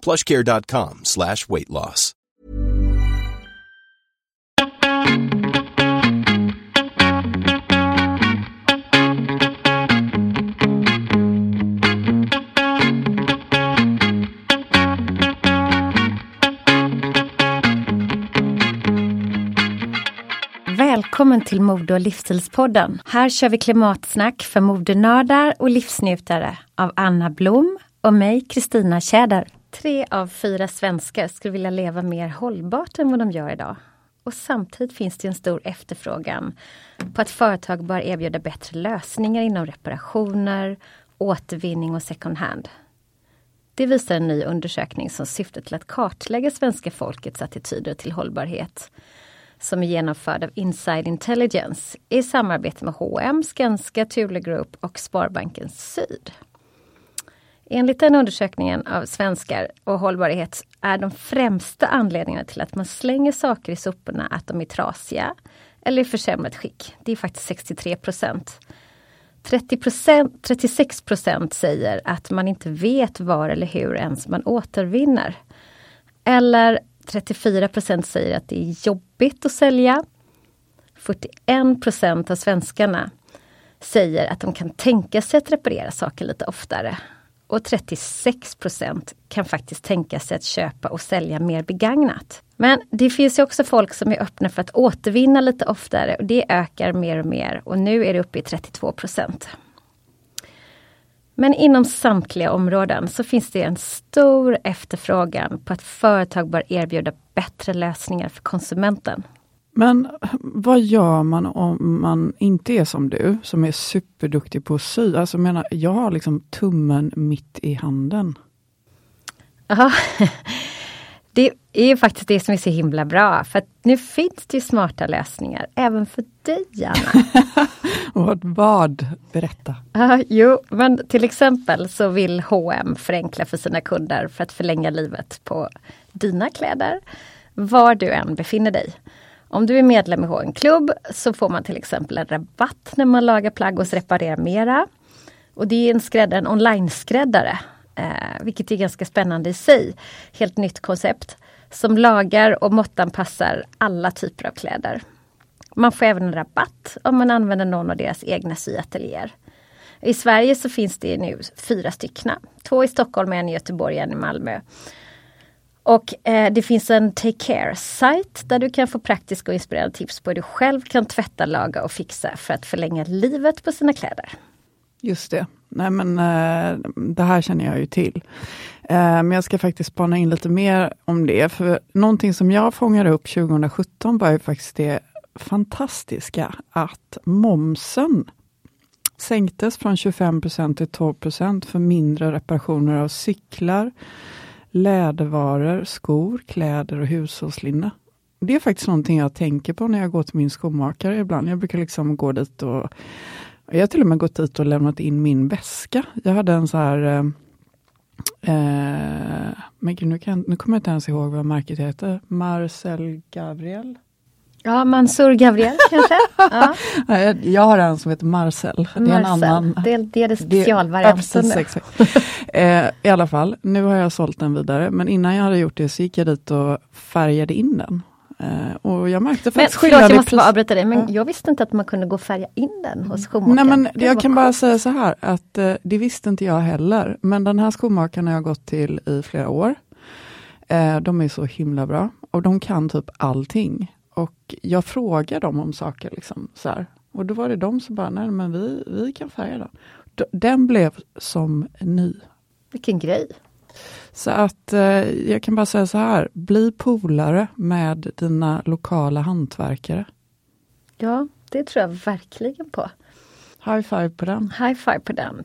plushcare.com slash weight loss. Välkommen till Mode och livsstilspodden. Här kör vi klimatsnack för modenördar och livsnjutare av Anna Blom och mig, Kristina Tjäder. Tre av fyra svenskar skulle vilja leva mer hållbart än vad de gör idag. Och samtidigt finns det en stor efterfrågan på att företag bör erbjuda bättre lösningar inom reparationer, återvinning och second hand. Det visar en ny undersökning som syftar till att kartlägga svenska folkets attityder till hållbarhet som är genomförd av Inside Intelligence i samarbete med H&M, Skanska, Thule Group och Sparbanken Syd. Enligt den undersökningen av svenskar och hållbarhet är de främsta anledningarna till att man slänger saker i soporna att de är trasiga eller i försämrat skick. Det är faktiskt 63 procent. 36 procent säger att man inte vet var eller hur ens man återvinner. Eller 34 procent säger att det är jobbigt att sälja. 41 procent av svenskarna säger att de kan tänka sig att reparera saker lite oftare. Och 36 procent kan faktiskt tänka sig att köpa och sälja mer begagnat. Men det finns ju också folk som är öppna för att återvinna lite oftare och det ökar mer och mer och nu är det uppe i 32 procent. Men inom samtliga områden så finns det en stor efterfrågan på att företag bör erbjuda bättre lösningar för konsumenten. Men vad gör man om man inte är som du, som är superduktig på att sy? Alltså jag menar, jag har liksom tummen mitt i handen. Ja, det är ju faktiskt det som är så himla bra. För nu finns det smarta lösningar även för dig, Anna. vad, vad? Berätta. Uh, jo, men till exempel så vill H&M förenkla för sina kunder för att förlänga livet på dina kläder, var du än befinner dig. Om du är medlem i en klubb så får man till exempel en rabatt när man lagar plagg hos Reparera Mera. Och det är en, skräddare, en online-skräddare, eh, vilket är ganska spännande i sig. Helt nytt koncept som lagar och måttanpassar alla typer av kläder. Man får även en rabatt om man använder någon av deras egna syateljéer. I Sverige så finns det nu fyra stycken. Två i Stockholm, en i Göteborg och en i Malmö. Och eh, det finns en Take Care-sajt där du kan få praktiska och inspirerande tips på hur du själv kan tvätta, laga och fixa för att förlänga livet på sina kläder. Just det. Nej men eh, det här känner jag ju till. Eh, men jag ska faktiskt spana in lite mer om det. För någonting som jag fångade upp 2017 var ju faktiskt det fantastiska att momsen sänktes från 25 till 12% för mindre reparationer av cyklar, lädervaror, skor, kläder och hushållslinne. Det är faktiskt någonting jag tänker på när jag går till min skomakare ibland. Jag brukar liksom gå dit och jag har till och med gått dit och lämnat in min väska. Jag hade en så här Eh, eh men gud, nu, kan, nu kommer jag inte ens ihåg vad märket heter. Marcel Gabriel? Ja, Mansur Gabriel kanske? Ja. Jag har en som heter Marcel. Det är en annan. Det, det är det specialvarianten. Ja, exakt. eh, I alla fall, nu har jag sålt den vidare. Men innan jag hade gjort det så gick jag dit och färgade in den. Eh, och jag märkte faktiskt skillnad jag måste bara avbryta dig, men ja. jag visste inte att man kunde gå och färga in den hos skomakaren. Nej, men jag kan bara säga så här, att eh, det visste inte jag heller. Men den här skomakaren har jag gått till i flera år. Eh, de är så himla bra och de kan typ allting. Och jag frågar dem om saker. Liksom, så här. Och då var det de som bara, nej men vi, vi kan färga den. Den blev som ny. Vilken grej! Så att eh, jag kan bara säga så här, bli polare med dina lokala hantverkare. Ja, det tror jag verkligen på. High five på den. High five på den.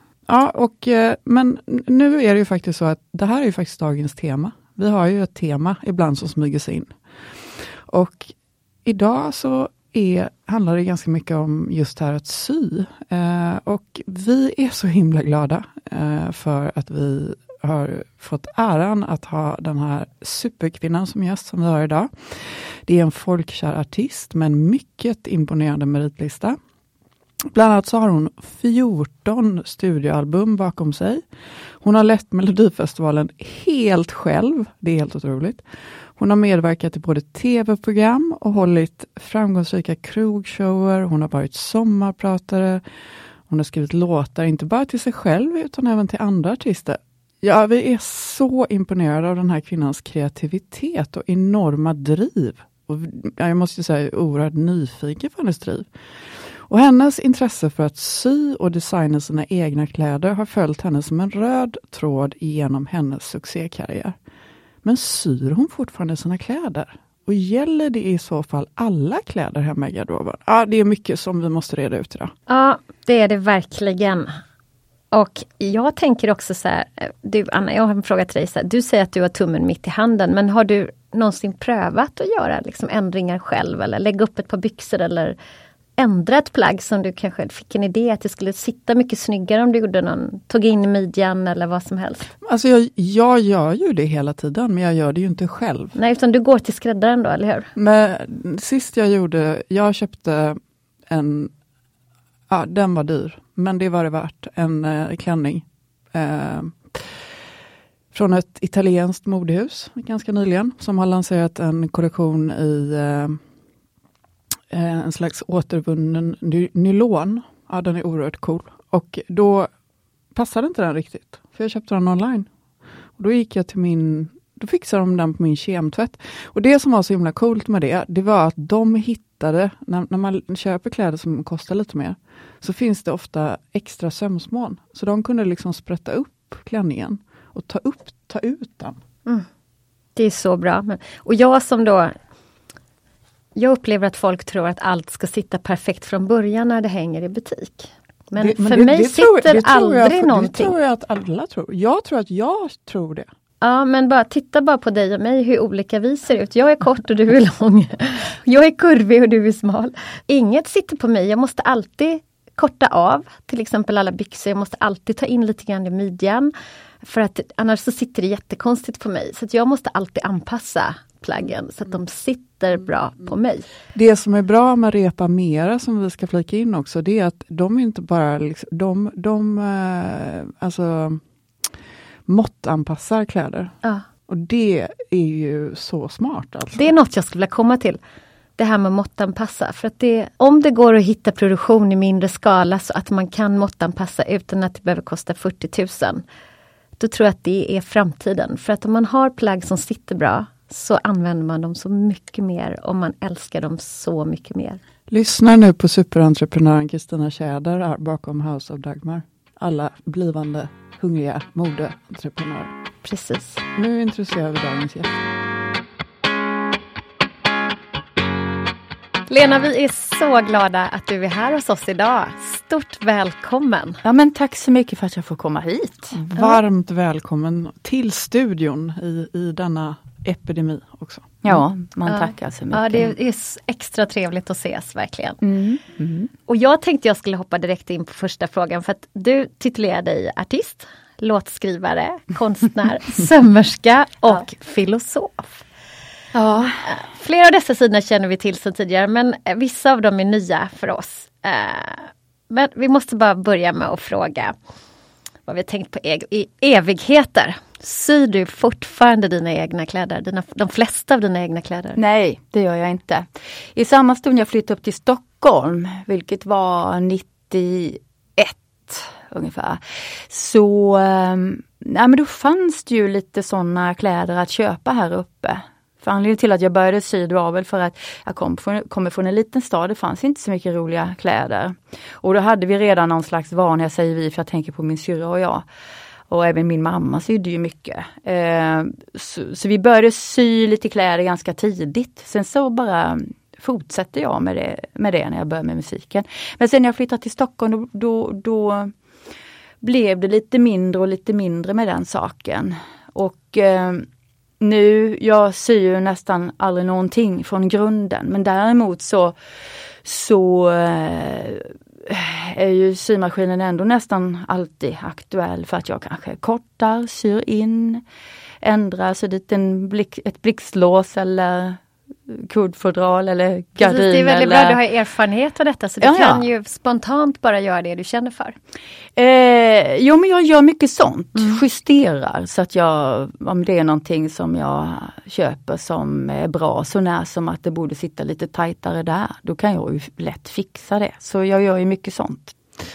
Ja, och, eh, men nu är det ju faktiskt så att det här är ju faktiskt dagens tema. Vi har ju ett tema ibland som smyger sig in. Och idag så är, handlar det ganska mycket om just det här att sy. Eh, och vi är så himla glada eh, för att vi har fått äran att ha den här superkvinnan som gäst som vi har idag. Det är en folkkär artist med en mycket imponerande meritlista. Bland annat så har hon 14 studioalbum bakom sig. Hon har lett Melodifestivalen helt själv. Det är helt otroligt. Hon har medverkat i både tv-program och hållit framgångsrika krogshower. Hon har varit sommarpratare. Hon har skrivit låtar, inte bara till sig själv utan även till andra artister. Ja, vi är så imponerade av den här kvinnans kreativitet och enorma driv. Och jag måste säga, oerhört nyfiken på hennes driv. Och hennes intresse för att sy och designa sina egna kläder har följt henne som en röd tråd genom hennes succékarriär. Men syr hon fortfarande sina kläder? Och gäller det i så fall alla kläder hemma i garderoben? Ja, det är mycket som vi måste reda ut idag. Ja, det är det verkligen. Och jag tänker också så här, du Anna, jag har en fråga till dig. Så här, du säger att du har tummen mitt i handen, men har du någonsin prövat att göra liksom ändringar själv eller lägga upp ett par byxor eller ändra ett plagg som du kanske fick en idé att det skulle sitta mycket snyggare om du gjorde någon, tog in i midjan eller vad som helst? Alltså jag, jag gör ju det hela tiden, men jag gör det ju inte själv. Nej, utan du går till skräddaren då, eller hur? Men sist jag gjorde, jag köpte en, ja den var dyr, men det var det värt, en eh, klänning. Eh, från ett italienskt modehus ganska nyligen, som har lanserat en kollektion i eh Eh, en slags återvunnen ny nylon. Ja, den är oerhört cool. Och då passade inte den riktigt, för jag köpte den online. Och Då gick jag till min då fixade de den på min kemtvätt. Och det som var så himla coolt med det, det var att de hittade, när, när man köper kläder som kostar lite mer, så finns det ofta extra sömsmån. Så de kunde liksom sprätta upp klänningen och ta, upp, ta ut den. Mm. Det är så bra. Och jag som då jag upplever att folk tror att allt ska sitta perfekt från början när det hänger i butik. Men, det, men för det, mig det sitter tror, aldrig jag, någonting. Det tror jag att alla tror. Jag tror att jag tror det. Ja men bara titta bara på dig och mig hur olika vi ser ut. Jag är kort och du är lång. Jag är kurvig och du är smal. Inget sitter på mig. Jag måste alltid korta av till exempel alla byxor. Jag måste alltid ta in lite grann i midjan. För att annars så sitter det jättekonstigt på mig. Så jag måste alltid anpassa plaggen så att de sitter bra på mig. Det som är bra med Repa Mera som vi ska flika in också, det är att de inte bara liksom, de, de eh, alltså måttanpassar kläder. Ja. Och det är ju så smart. Alltså. Det är något jag skulle vilja komma till. Det här med måttanpassa. För att det, om det går att hitta produktion i mindre skala så att man kan måttanpassa utan att det behöver kosta 40 000. Då tror jag att det är framtiden. För att om man har plagg som sitter bra så använder man dem så mycket mer och man älskar dem så mycket mer. Lyssna nu på superentreprenören Kristina Tjäder bakom House of Dagmar. Alla blivande hungriga modeentreprenörer. Precis. Nu introducerar vi dagens gäst. Lena, vi är så glada att du är här hos oss idag. Stort välkommen! Ja men tack så mycket för att jag får komma hit. Varmt välkommen till studion i, i denna epidemi också. Ja, man tackar så mycket. Ja, det är extra trevligt att ses verkligen. Mm. Mm. Och jag tänkte jag skulle hoppa direkt in på första frågan för att du titulerar dig artist, låtskrivare, konstnär, sömmerska och ja. filosof. Ja. Flera av dessa sidor känner vi till sedan tidigare men vissa av dem är nya för oss. Eh, men vi måste bara börja med att fråga vad vi tänkt på i evigheter. Syr du fortfarande dina egna kläder? Dina, de flesta av dina egna kläder? Nej, det gör jag inte. I samma stund jag flyttade upp till Stockholm, vilket var 91 ungefär, så ehm, nej, men då fanns det ju lite sådana kläder att köpa här uppe. För anledningen till att jag började sy var väl för att jag kom från, kommer från en liten stad, det fanns inte så mycket roliga kläder. Och då hade vi redan någon slags vana, jag säger vi för jag tänker på min syrra och jag. Och även min mamma sydde ju mycket. Eh, så, så, vi började sy lite kläder ganska tidigt. Sen så bara fortsatte jag med det, med det när jag började med musiken. Men sen när jag flyttade till Stockholm då, då, då blev det lite mindre och lite mindre med den saken. Och eh, nu, jag syr ju nästan aldrig någonting från grunden men däremot så, så eh, Eh, är ju symaskinen ändå nästan alltid aktuell för att jag kanske kortar, syr in, ändrar så dit en blick, ett blixtlås eller kuddfodral eller gardin. Precis, det är väldigt eller... bra, du har erfarenhet av detta så du ja, kan ju spontant bara göra det du känner för. Eh, jo men jag gör mycket sånt, mm. justerar så att jag, om det är någonting som jag köper som är bra så när som att det borde sitta lite tajtare där, då kan jag ju lätt fixa det. Så jag gör ju mycket sånt.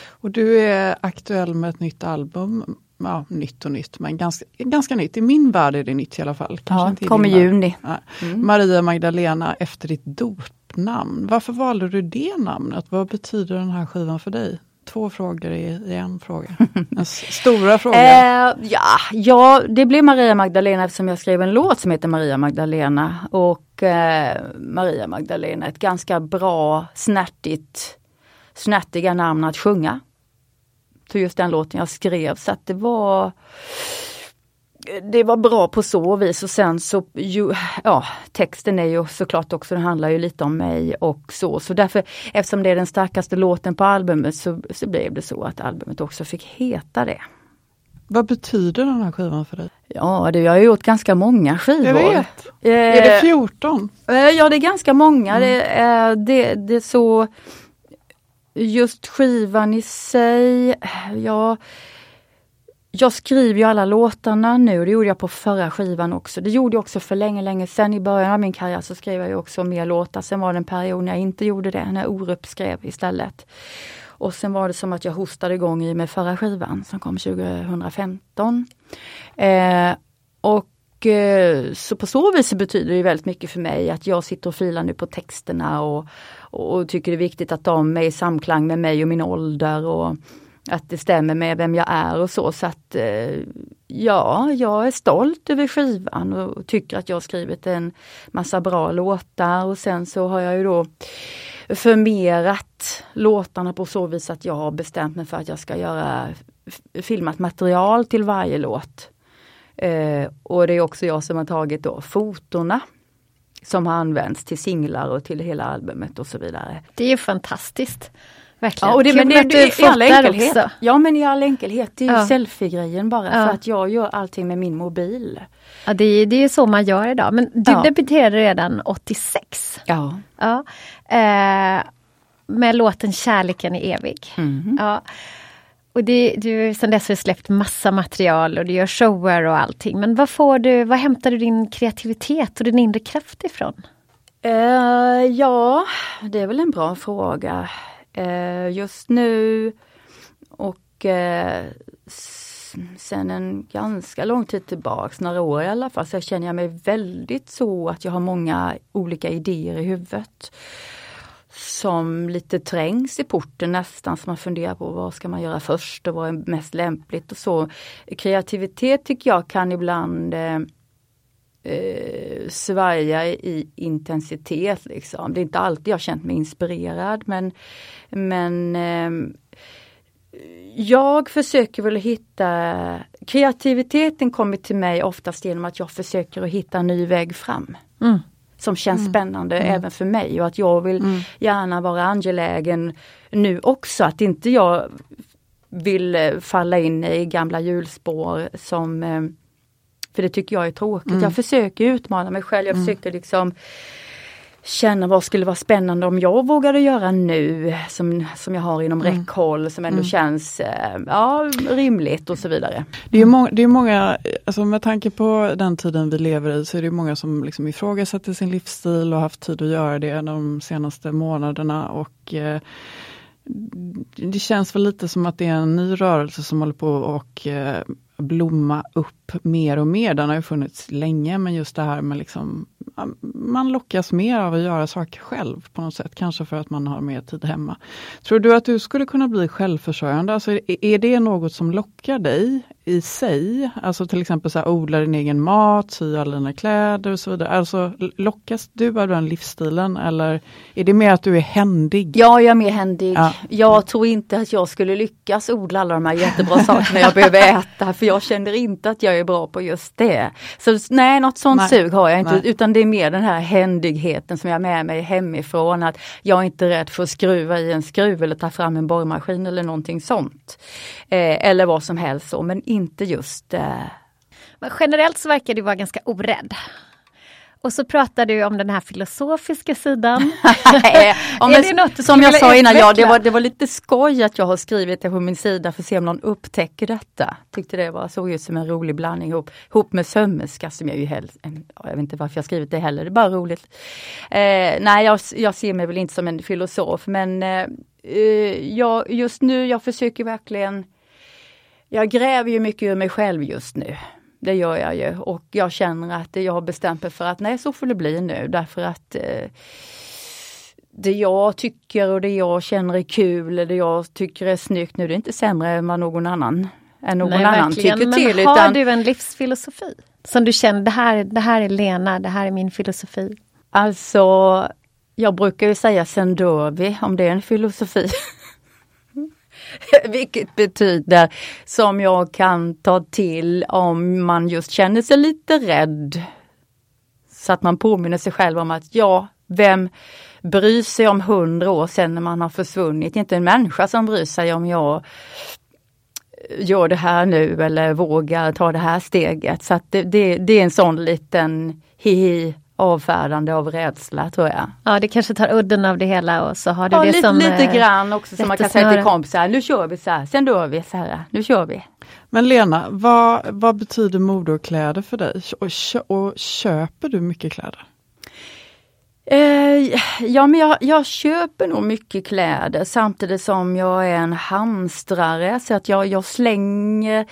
Och du är aktuell med ett nytt album ja, nytt och nytt, men ganska, ganska nytt. I min värld är det nytt i alla fall. Kanske ja, kommer i juni. Ja. Mm. Maria Magdalena efter ditt dopnamn. Varför valde du det namnet? Vad betyder den här skivan för dig? Två frågor i, i en fråga. En stora fråga. Eh, ja, ja, det blev Maria Magdalena eftersom jag skrev en låt som heter Maria Magdalena. Och eh, Maria Magdalena, ett ganska bra, snärtigt, snärtiga namn att sjunga till just den låten jag skrev. Så att det var det var bra på så vis och sen så, ju, ja texten är ju såklart också, den handlar ju lite om mig och så. Så därför, eftersom det är den starkaste låten på albumet så, så blev det så att albumet också fick heta det. Vad betyder den här skivan för dig? Ja, det, jag har gjort ganska många skivor. Jag vet. Eh, är det 14? Eh, ja, det är ganska många. Mm. Det, är, det, det är så Just skivan i sig, ja jag skriver ju alla låtarna nu, det gjorde jag på förra skivan också. Det gjorde jag också för länge, länge sedan. I början av min karriär så skrev jag ju också mer låtar. Sen var det en period när jag inte gjorde det, när Orup skrev istället. Och sen var det som att jag hostade igång i med förra skivan som kom 2015. Eh, och och eh, så på så vis betyder det väldigt mycket för mig att jag sitter och filar nu på texterna och, och tycker det är viktigt att de är i samklang med mig och min ålder. och att det stämmer med vem jag är och så. Så att eh, ja, jag är stolt över skivan och tycker att jag skrivit en massa bra låtar och sen så har jag ju då förmerat låtarna på så vis att jag har bestämt mig för att jag ska göra filmat material till varje låt. Eh, och det är också jag som har tagit då fotona som har använts till singlar och till hela albumet och så vidare. Det är ju fantastiskt. Verkligen. Ja, och det, men det, det, i all enkelhet. Också. Ja men i all enkelhet, det är ja. selfie-grejen bara ja. för att jag gör allting med min mobil. Ja det, det är så man gör idag. Men du ja. debuterade redan 86. Ja. ja. Eh, med låten Kärleken är evig. Mm. Ja. Och det, du, sen dess har du släppt massa material och du gör shower och allting. Men vad får du, vad hämtar du din kreativitet och din inre kraft ifrån? Uh, ja, det är väl en bra fråga. Uh, just nu och uh, sen en ganska lång tid tillbaks, några år i alla fall, så känner jag mig väldigt så att jag har många olika idéer i huvudet som lite trängs i porten nästan, som man funderar på vad ska man göra först och vad är mest lämpligt och så. Kreativitet tycker jag kan ibland eh, eh, svaja i intensitet. Liksom. Det är inte alltid jag känt mig inspirerad men, men eh, jag försöker väl hitta Kreativiteten kommer till mig oftast genom att jag försöker att hitta en ny väg fram. Mm som känns mm. spännande mm. även för mig och att jag vill mm. gärna vara angelägen nu också. Att inte jag vill eh, falla in i gamla hjulspår som eh, för det tycker jag är tråkigt. Jag mm. försöker utmana mig själv. Jag mm. försökte liksom känna vad skulle vara spännande om jag vågade göra nu som, som jag har inom mm. räckhåll som ändå mm. känns eh, ja, rimligt och så vidare. Det är, må det är många, alltså med tanke på den tiden vi lever i så är det många som liksom ifrågasätter sin livsstil och haft tid att göra det de senaste månaderna och eh, det känns väl lite som att det är en ny rörelse som håller på och eh, blomma upp mer och mer. Den har ju funnits länge men just det här med liksom man lockas mer av att göra saker själv på något sätt, kanske för att man har mer tid hemma. Tror du att du skulle kunna bli självförsörjande? Alltså, är det något som lockar dig i sig? Alltså till exempel så här, odla din egen mat, sy alla dina kläder och så vidare. Alltså lockas du av den livsstilen eller är det mer att du är händig? Ja, jag är mer händig. Ja. Jag tror inte att jag skulle lyckas odla alla de här jättebra sakerna jag behöver äta för jag känner inte att jag är bra på just det. Så nej, något sånt nej. sug har jag inte nej. utan det är mer den här händigheten som jag har med mig hemifrån. Att jag är inte rädd för att skruva i en skruv eller ta fram en borrmaskin eller någonting sånt. Eh, eller vad som helst så, men inte just... Eh... Men generellt så verkar du vara ganska orädd. Och så pratar du om den här filosofiska sidan. ja, men, som jag sa innan, ja, det, var, det var lite skoj att jag har skrivit det på min sida för att se om någon upptäcker detta. Tyckte det var, såg ut som en rolig blandning ihop, ihop med sömmerska som jag ju helst, jag vet inte varför jag skrivit det heller, det är bara roligt. Eh, nej, jag, jag ser mig väl inte som en filosof men eh, eh jag, just nu, jag försöker verkligen jag gräver ju mycket ur mig själv just nu. Det gör jag ju och jag känner att jag har bestämt mig för att nej så får det bli nu därför att eh, det jag tycker och det jag känner är kul, det jag tycker är snyggt nu, det är inte sämre än vad någon annan, än någon nej, annan tycker till. Men har du en livsfilosofi? Som du känner, det här, det här är Lena, det här är min filosofi. Alltså, jag brukar ju säga sen dör vi, om det är en filosofi. Vilket betyder som jag kan ta till om man just känner sig lite rädd. Så att man påminner sig själv om att ja, vem bryr sig om hundra år sedan när man har försvunnit? Inte en människa som bryr sig om jag gör det här nu eller vågar ta det här steget. Så att det, det, det är en sån liten hihi avfärdande av rädsla tror jag. Ja det kanske tar udden av det hela och så har du ja, det lite, som Lite eh, grann också som man kan säga till kompisar, nu kör vi så här, sen dör vi så här, nu kör vi. Men Lena, vad, vad betyder mode och kläder för dig? Och, kö, och köper du mycket kläder? Eh, ja men jag, jag, köper nog mycket kläder samtidigt som jag är en hamstrare så att jag, jag slänger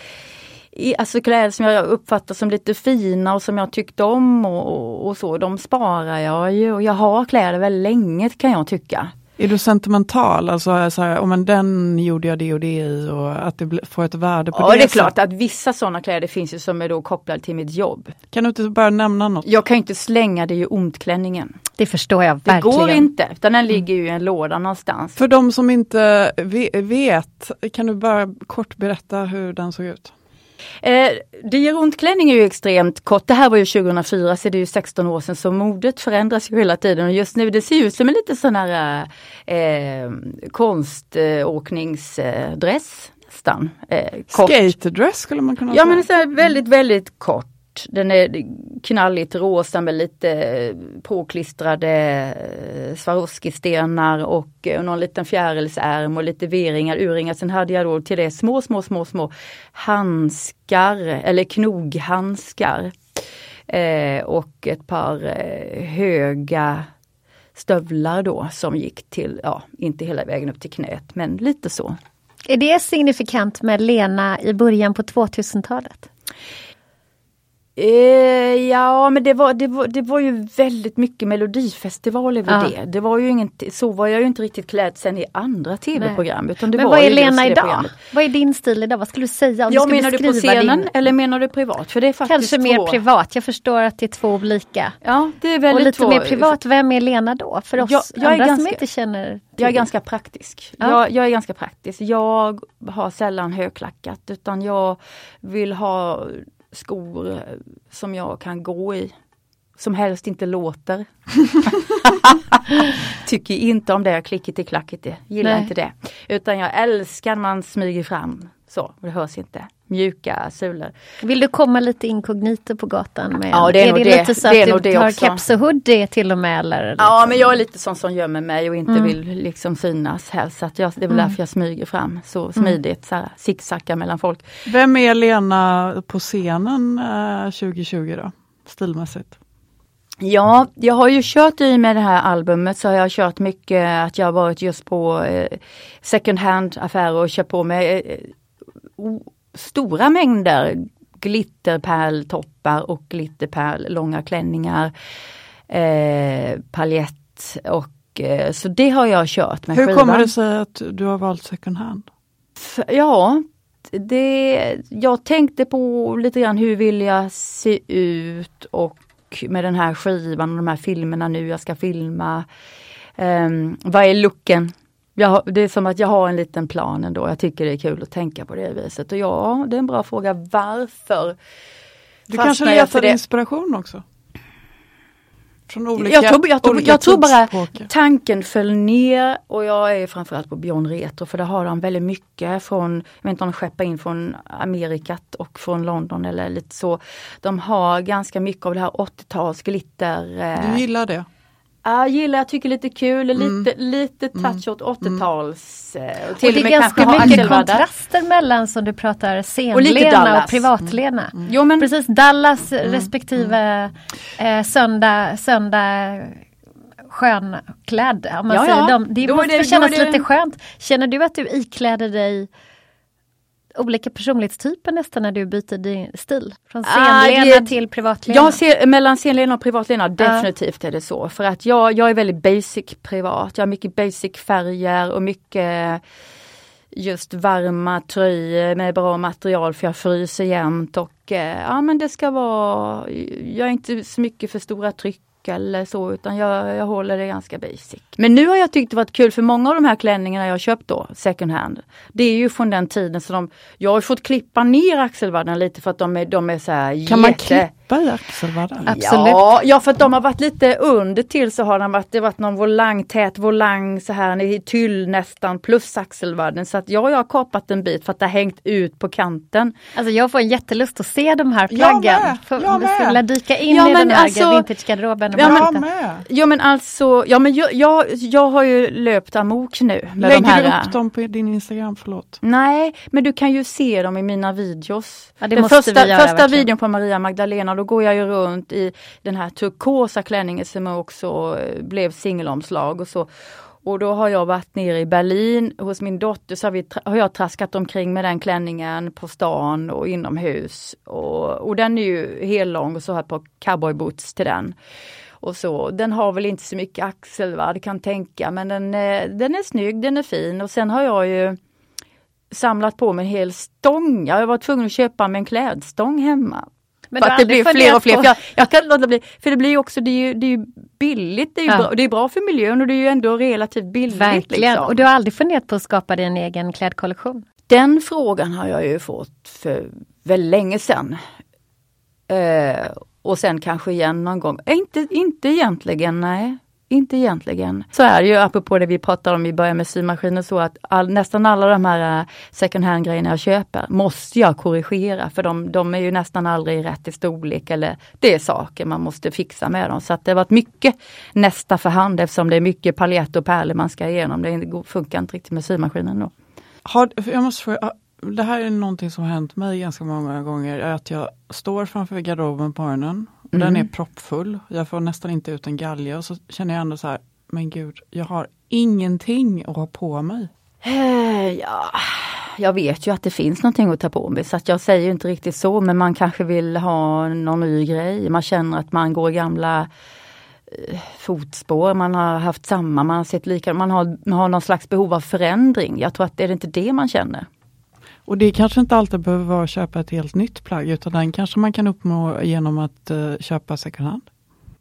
i, alltså kläder som jag uppfattar som lite fina och som jag tyckte om och, och så, de sparar jag ju och jag har kläder väldigt länge kan jag tycka. Är du sentimental? Alltså, så här, oh, men den gjorde jag det och det i och att det får ett värde på ja, det? Ja det är klart att vissa sådana kläder finns ju som är då kopplade till mitt jobb. Kan du inte bara nämna något? Jag kan inte slänga det i ont-klänningen. Det förstår jag verkligen. Det går inte, utan den ligger ju i en låda någonstans. För de som inte vet, kan du bara kort berätta hur den såg ut? Eh, ont klänning är ju extremt kort. Det här var ju 2004 så det är ju 16 år sedan så modet förändras ju hela tiden och just nu det ser ut som en lite sån här eh, konståkningsdress nästan. Eh, Skatedress skulle man kunna säga. Ja men så väldigt väldigt kort. Den är knalligt rosa med lite påklistrade eh, Swarovski-stenar och eh, någon liten fjärilsärm och lite V-ringar, urringar. Sen hade jag då till det små, små, små, små handskar eller knoghandskar. Eh, och ett par eh, höga stövlar då som gick till, ja, inte hela vägen upp till knät, men lite så. Är det signifikant med Lena i början på 2000-talet? Eh, ja men det var, det, var, det var ju väldigt mycket melodifestival över Ja. det. Det var ju inget, så var jag ju inte riktigt klädd sen i andra tv-program. Utan det Men var vad är Lena idag? programmet. Vad är din stil idag? Vad skulle du säga? Om Ja, du menar du på scenen din... eller menar du privat? För det är faktiskt Kanske mer två. privat. Jag förstår att det är två olika. Ja, det är Och väldigt lite två. mer privat, vem är Lena då? För oss Jag- jag är andra som ganska- inte känner Jag är ganska praktisk. Ja. Jag, jag är ganska praktisk. Jag har sällan högklackat utan jag vill ha skor eh, som jag kan gå i. Som helst inte låter. Tycker inte om det klicket i klacket, gillar Nej. inte det. Utan jag älskar när man smyger fram så, och det hörs inte. Mjuka sulor. Vill du komma lite inkognito på gatan? Med Ja, det är nog det. lite så Det är att nog du det har också. keps och hoodie till och med? Eller Ja liksom? men jag är lite sån som gömmer mig och inte Mm. vill liksom synas helst. Så att jag, det är väl Mm. därför jag smyger fram så smidigt, så här, zigzacka mellan folk. Vem är Lena på scenen eh, 2020 då? Stilmässigt? Ja, jag har ju kört i med det här albumet så har jag kört mycket att jag har varit just på eh, second hand affärer och köpt på mig eh, stora mängder glitterpärltoppar och glitterpärl långa klänningar. Eh, paljett och eh, så det har jag kört med Hur skivan. kommer det sig att du har valt second hand? Ja, det, jag tänkte på lite grann hur vill jag se ut och med den här skivan och de här filmerna nu jag ska filma. Um, vad är looken? Jag, det är som att jag har en liten plan ändå. Jag tycker det är kul att tänka på det viset. Och ja, det är en bra fråga. Varför? Du kanske letar inspiration också? Från olika, jag tror, jag tror, olika jag tror bara tanken föll ner och jag är framförallt på Beyond Retro för där har de väldigt mycket från, jag vet inte om de skeppar in från Amerikat och från London eller lite så. De har ganska mycket av det här 80-tals glitter. eh, Du gillar det? Ja, jag gillar, jag tycker lite kul, Mm. lite, lite touch åt 80-tals. eh, Och det är ganska mycket kontraster mellan som du pratar Och scen-Lena och, Dallas. privat-Lena. Jo, men, Precis, Dallas respektive eh, söndag, söndag skönklädd. Om man Ja, säger ja. dem. Det Då måste det- kännas det- lite skönt. Känner du att du ikläder dig olika personlighetstyper nästan när du byter din stil? Från Ah, scen-Lena det- till privat-Lena? Jag ser mellan scenlena och privatlena, definitivt är det så. För att jag, jag är väldigt basic privat. Jag har mycket basic färger och mycket just varma tröjor med bra material för jag fryser jämt och eh, ja men det ska vara, jag är inte så mycket för stora tryck eller så utan jag, jag håller det ganska basic. Men nu har jag tyckt det varit kul för många av de här klänningarna jag köpt då, second hand. Det är ju från den tiden så de, jag har fått klippa ner axelvaddarna lite för att de är, de är så här Kan jätte... man klippa i axelvaddar? Absolut. Ja, ja, för att de har varit lite under till så har de varit, det varit någon volang, tät volang så här i tyll nästan plus axelvadden. Så att ja, jag har kapat en bit för att det har hängt ut på kanten. Alltså jag får en jättelust att se de här Jag plaggen. med, jag vi skulle med. vilja dyka in Ja, i den här alltså- vintagegarderoben. Ja, men- jag med! Ja men alltså, ja men jag, jag, jag har ju löpt amok nu med Lägger de här. du upp dem på din Instagram? Förlåt. Nej, men du kan ju se dem i mina videos. Ja, det den måste första, vi göra, första verkligen. videon på Maria Magdalena, då går jag ju runt i den här turkosa klänningen som också eh, blev singelomslag och så. Och då har jag varit nere i Berlin hos min dotter så har, vi, har jag traskat omkring med den klänningen på stan och inomhus. Och, och den är ju hellång och så har jag på cowboyboots till den. Och så. Den har väl inte så mycket axelvadd kan tänka men den, är- den är snygg, den är fin och sen har jag ju samlat på mig en hel stång. Jag var tvungen att köpa mig en klädstång hemma. Men för att det blir fler och fler. jag, jag kan låta bli, för det blir också, det är ju, det är ju billigt, det är Ja. bra, det är bra för miljön och det är ju ändå relativt billigt. Verkligen. Liksom. Och du har aldrig funderat på att skapa din egen klädkollektion? Den frågan har jag ju fått för väldigt länge sedan. Eh, och sen kanske igen någon gång. Eh, inte, inte egentligen, nej. Inte egentligen. Så är det ju apropå det vi pratade om i början med symaskiner så att all, nästan alla de här eh, second hand grejerna jag köper måste jag korrigera för de, de är ju nästan aldrig rätt i storlek eller det är saker man måste fixa med dem. Så att det har varit mycket nästa för hand eftersom det är mycket paljett och pärlor man ska igenom. Det funkar inte riktigt med symaskinen då. Har, jag måste fråga, det här är någonting som har hänt mig ganska många gånger. Att jag står framför garderoben på morgonen. Och Den är proppfull. Jag får nästan inte ut en galge och så känner jag ändå så här, men gud, jag har ingenting att ha på mig. Eh, Ja, jag vet ju att det finns någonting att ta på mig så att jag säger inte riktigt så men man kanske vill ha någon ny grej. Man känner att man går i gamla eh, fotspår, man har haft samma, man har sett lika, man har, man har någon slags behov av förändring. Jag tror att det är inte det man känner. Och det kanske inte alltid behöver vara att köpa ett helt nytt plagg utan den kanske man kan uppnå genom att eh, köpa second hand.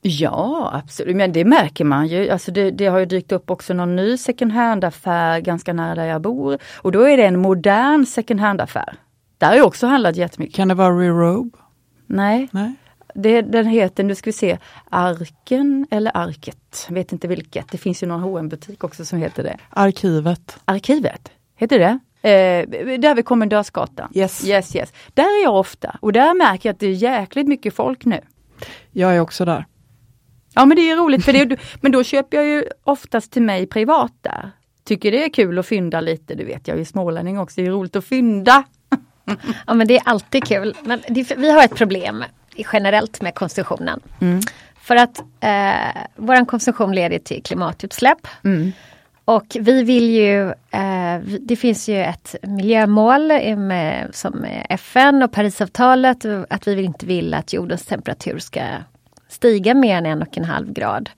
Ja absolut, men det märker man ju. Alltså det, det har ju dykt upp också någon ny second hand-affär ganska nära där jag bor. Och då är det en modern second hand-affär. Där har jag också handlat jättemycket. Kan det vara Rerobe? Nej, Nej. Det, den heter, nu ska vi se, Arken eller Arket, vet inte vilket. Det finns ju någon hm butik också som heter det. Arkivet. Arkivet, heter det? Eh, där vid Kommendörsgatan. Yes. yes, yes. Där är jag ofta och där märker jag att det är jäkligt mycket folk nu. Jag är också där. Ja men det är roligt för det, men då köper jag ju oftast till mig privat där. Tycker det är kul att fynda lite, du vet jag är ju smålänning också, det är roligt att fynda. Ja men det är alltid kul. Men det, vi har ett problem generellt med konsumtionen. För att eh, vår konsumtion leder till klimatutsläpp. Och vi vill ju, eh, det finns ju ett miljömål med, som FN och Parisavtalet att vi inte vill att jordens temperatur ska stiga mer än en och en halv grad.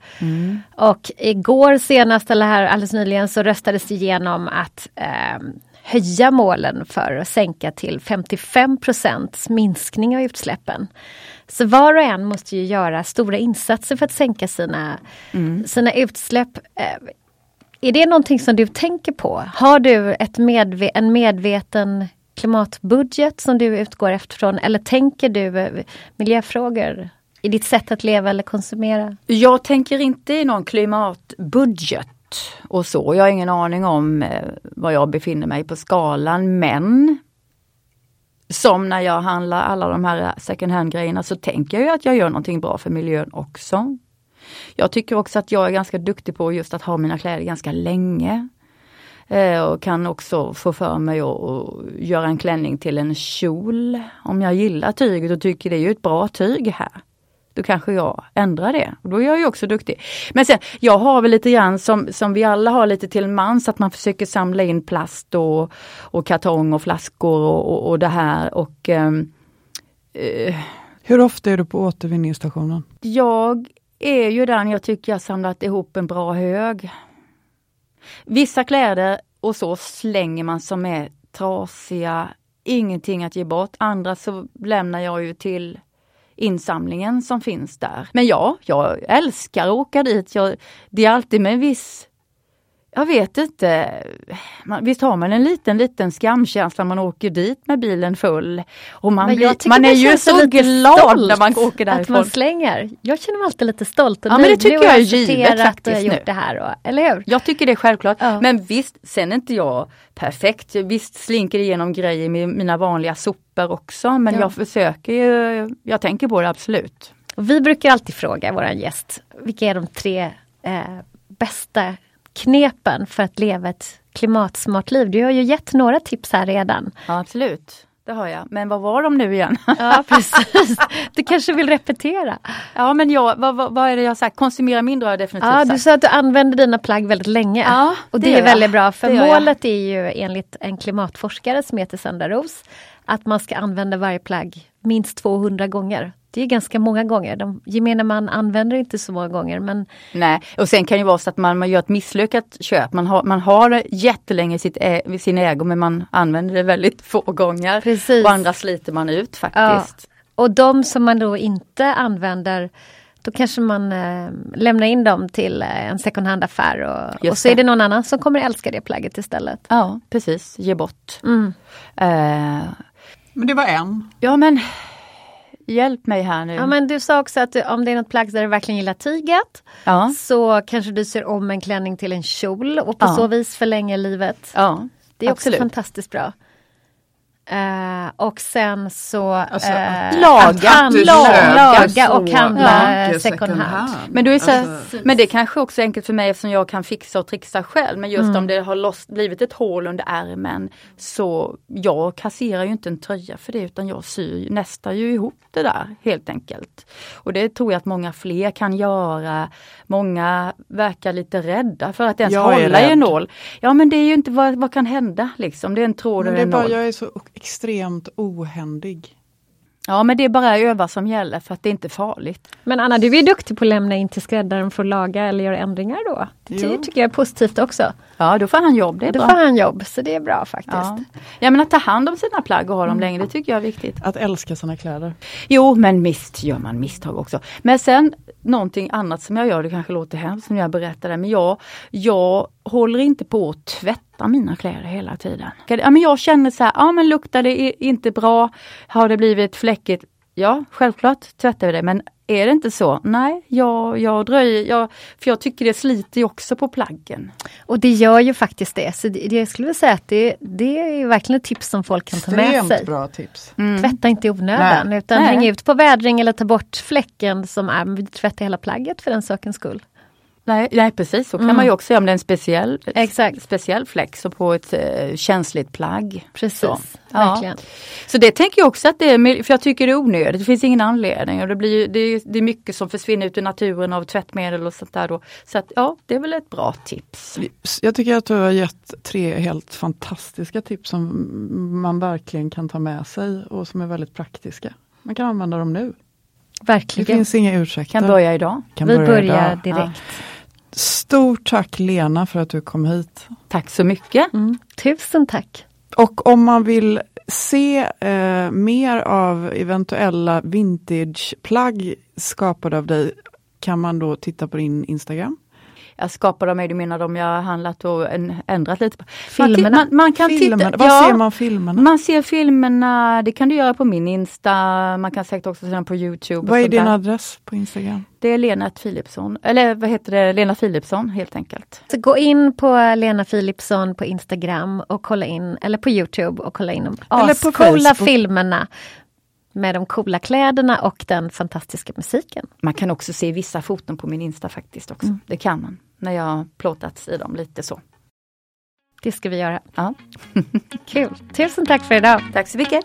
Och igår senast, eller här alldeles nyligen, så röstades det igenom att eh, höja målen för att sänka till 55% minskning av utsläppen. Så var och en måste ju göra stora insatser för att sänka sina, sina utsläpp. Eh, är det någonting som du tänker på? Har du ett medve- en medveten klimatbudget som du utgår efterifrån eller tänker du miljöfrågor i ditt sätt att leva eller konsumera? Jag tänker inte i någon klimatbudget och så. Jag har ingen aning om eh, var jag befinner mig på skalan men som när jag handlar alla de här second hand grejerna så tänker jag att jag gör någonting bra för miljön också. Jag tycker också att jag är ganska duktig på just att ha mina kläder ganska länge. Eh, och kan också få för mig att göra en klänning till en kjol. Om jag gillar tyget och tycker det är ett bra tyg här. Då kanske jag ändrar det. Och då är jag ju också duktig. Men sen, jag har väl lite grann som, som vi alla har lite till mans, att man försöker samla in plast och, och kartong och flaskor och, och, och det här. Och ehm, eh, Hur ofta är du på återvinningsstationen? jag är ju den jag tycker jag samlat ihop en bra hög. Vissa kläder och så slänger man som är trasiga, ingenting att ge bort. Andra så lämnar jag ju till insamlingen som finns där. Men ja, jag älskar att åka dit. Jag, det är alltid med en viss jag vet inte. Man, visst har man en liten, liten skamkänsla när man åker dit med bilen full. Och man, blir, man är ju så glad när man åker därifrån. Att man slänger. Jag känner mig alltid lite stolt och ja, men det tycker jag är givet faktiskt gjort det här. Och, eller hur? Jag tycker det är självklart. Ja. Men visst, sen är inte jag perfekt. Visst slinker igenom grejer med mina vanliga sopor också. Men ja. jag försöker ju, jag tänker på det absolut. Och vi brukar alltid fråga våran gäst, vilka är de tre eh, bästa knepen för att leva ett klimatsmart liv. Du har ju gett några tips här redan. Ja, absolut. Det har jag. Men vad var de nu igen? Ja precis. Du kanske vill repetera? Ja men jag, vad, vad, vad är det jag har sagt? Konsumera mindre har jag definitivt ja, sagt. Du sa att du använder dina plagg väldigt länge. Ja, och det, det är väldigt bra för målet är ju enligt en klimatforskare som heter Sandra Ros att man ska använda varje plagg minst 200 gånger det är ganska många gånger. De, gemene man använder inte så många gånger. Men... Nej, och sen kan det vara så att man, man gör ett misslyckat köp. Man har, man har det jättelänge i sitt ä, sin ägo men man använder det väldigt få gånger. Precis. Och andra sliter man ut faktiskt. Ja. Och de som man då inte använder då kanske man eh, lämnar in dem till eh, en second hand-affär och, och så är det någon annan som kommer älska det plagget istället. Ja precis, ge bort. Mm. Eh. Men det var en. Ja men Hjälp mig här nu. Ja men du sa också att om det är något plagg där du verkligen gillar tyget ja. så kanske du ser om en klänning till en kjol och på ja. så vis förlänger livet. Ja, det är absolut. också fantastiskt bra. Uh, och sen så alltså, uh, laga, handla, laga och handla ja. second hand. Men, du är så, alltså, men det är kanske också enkelt för mig eftersom jag kan fixa och trixa själv. Men just mm. om det har lost, blivit ett hål under ärmen så jag kasserar ju inte en tröja för det utan jag syr, nästar ju ihop det där helt enkelt. Och det tror jag att många fler kan göra. Många verkar lite rädda för att ens jag hålla i en nål. Ja men det är ju inte vad, vad kan hända liksom. Det är en tråd och en nål. Jag är så extremt ohändig. Ja men det är bara öva som gäller för att det är inte farligt. Men Anna du är duktig på att lämna in till skräddaren för att laga eller göra ändringar då. Det jo. tycker jag är positivt också. Ja då får han jobb, det är då bra. får han jobb, så det är bra faktiskt. Ja. ja men att ta hand om sina plagg och ha dem mm. länge, det tycker jag är viktigt. Att älska sina kläder. Jo men visst gör man misstag också. Men sen någonting annat som jag gör, det kanske låter hemskt som jag berättar det, men jag, jag håller inte på att tvätta mina kläder hela tiden. Ja, men jag känner så här, ja men luktar det inte bra, har det blivit fläckigt, ja självklart tvättar vi det men är det inte så? Nej, jag, jag dröjer, jag, för jag tycker det sliter också på plaggen. Och det gör ju faktiskt det. Så det, jag skulle säga att det, det är verkligen ett tips som folk kan ta med sig. bra tips. Mm. Tvätta inte i onödan Nej. utan Nej. häng ut på vädring eller ta bort fläcken som är, tvätta hela plagget för den sakens skull. Nej, nej precis, så kan mm. man ju också göra om det är en speciell, Exakt. speciell fläck så på ett eh, känsligt plagg. Precis, så. verkligen. Så det tänker jag också att det är, för jag tycker det är onödigt, det finns ingen anledning. Och det, blir, det, är, det är mycket som försvinner ut i naturen av tvättmedel och sånt där. Då. Så att ja, det är väl ett bra tips. Jag tycker att du har gett tre helt fantastiska tips som man verkligen kan ta med sig och som är väldigt praktiska. Man kan använda dem nu. Verkligen. Det finns inga ursäkter. Kan börja idag. Kan Vi börja, börjar idag. direkt. Ja. Stort tack Lena för att du kom hit. Tack så mycket. Mm. Tusen tack. Och om man vill se eh, mer av eventuella vintageplagg skapade av dig kan man då titta på din Instagram? Jag skapar dem, du menar de jag har handlat och ändrat lite på. Filmerna? Man, man kan filmerna. Titta, Var ja, ser man filmerna? Man ser filmerna, det kan du göra på min Insta, man kan säkert också se dem på Youtube. Vad är din där. adress på Instagram? Det är Lena Philipsson, eller vad heter det, Lena Philipsson helt enkelt. Så gå in på Lena Philipsson på Instagram och kolla in, eller på Youtube och kolla in de ascoola filmerna med de coola kläderna och den fantastiska musiken. Man kan också se vissa foton på min Insta faktiskt också. Mm. Det kan man, när jag plåtats i dem lite så. Det ska vi göra. Ja. Kul! Tusen tack för idag! Tack så mycket!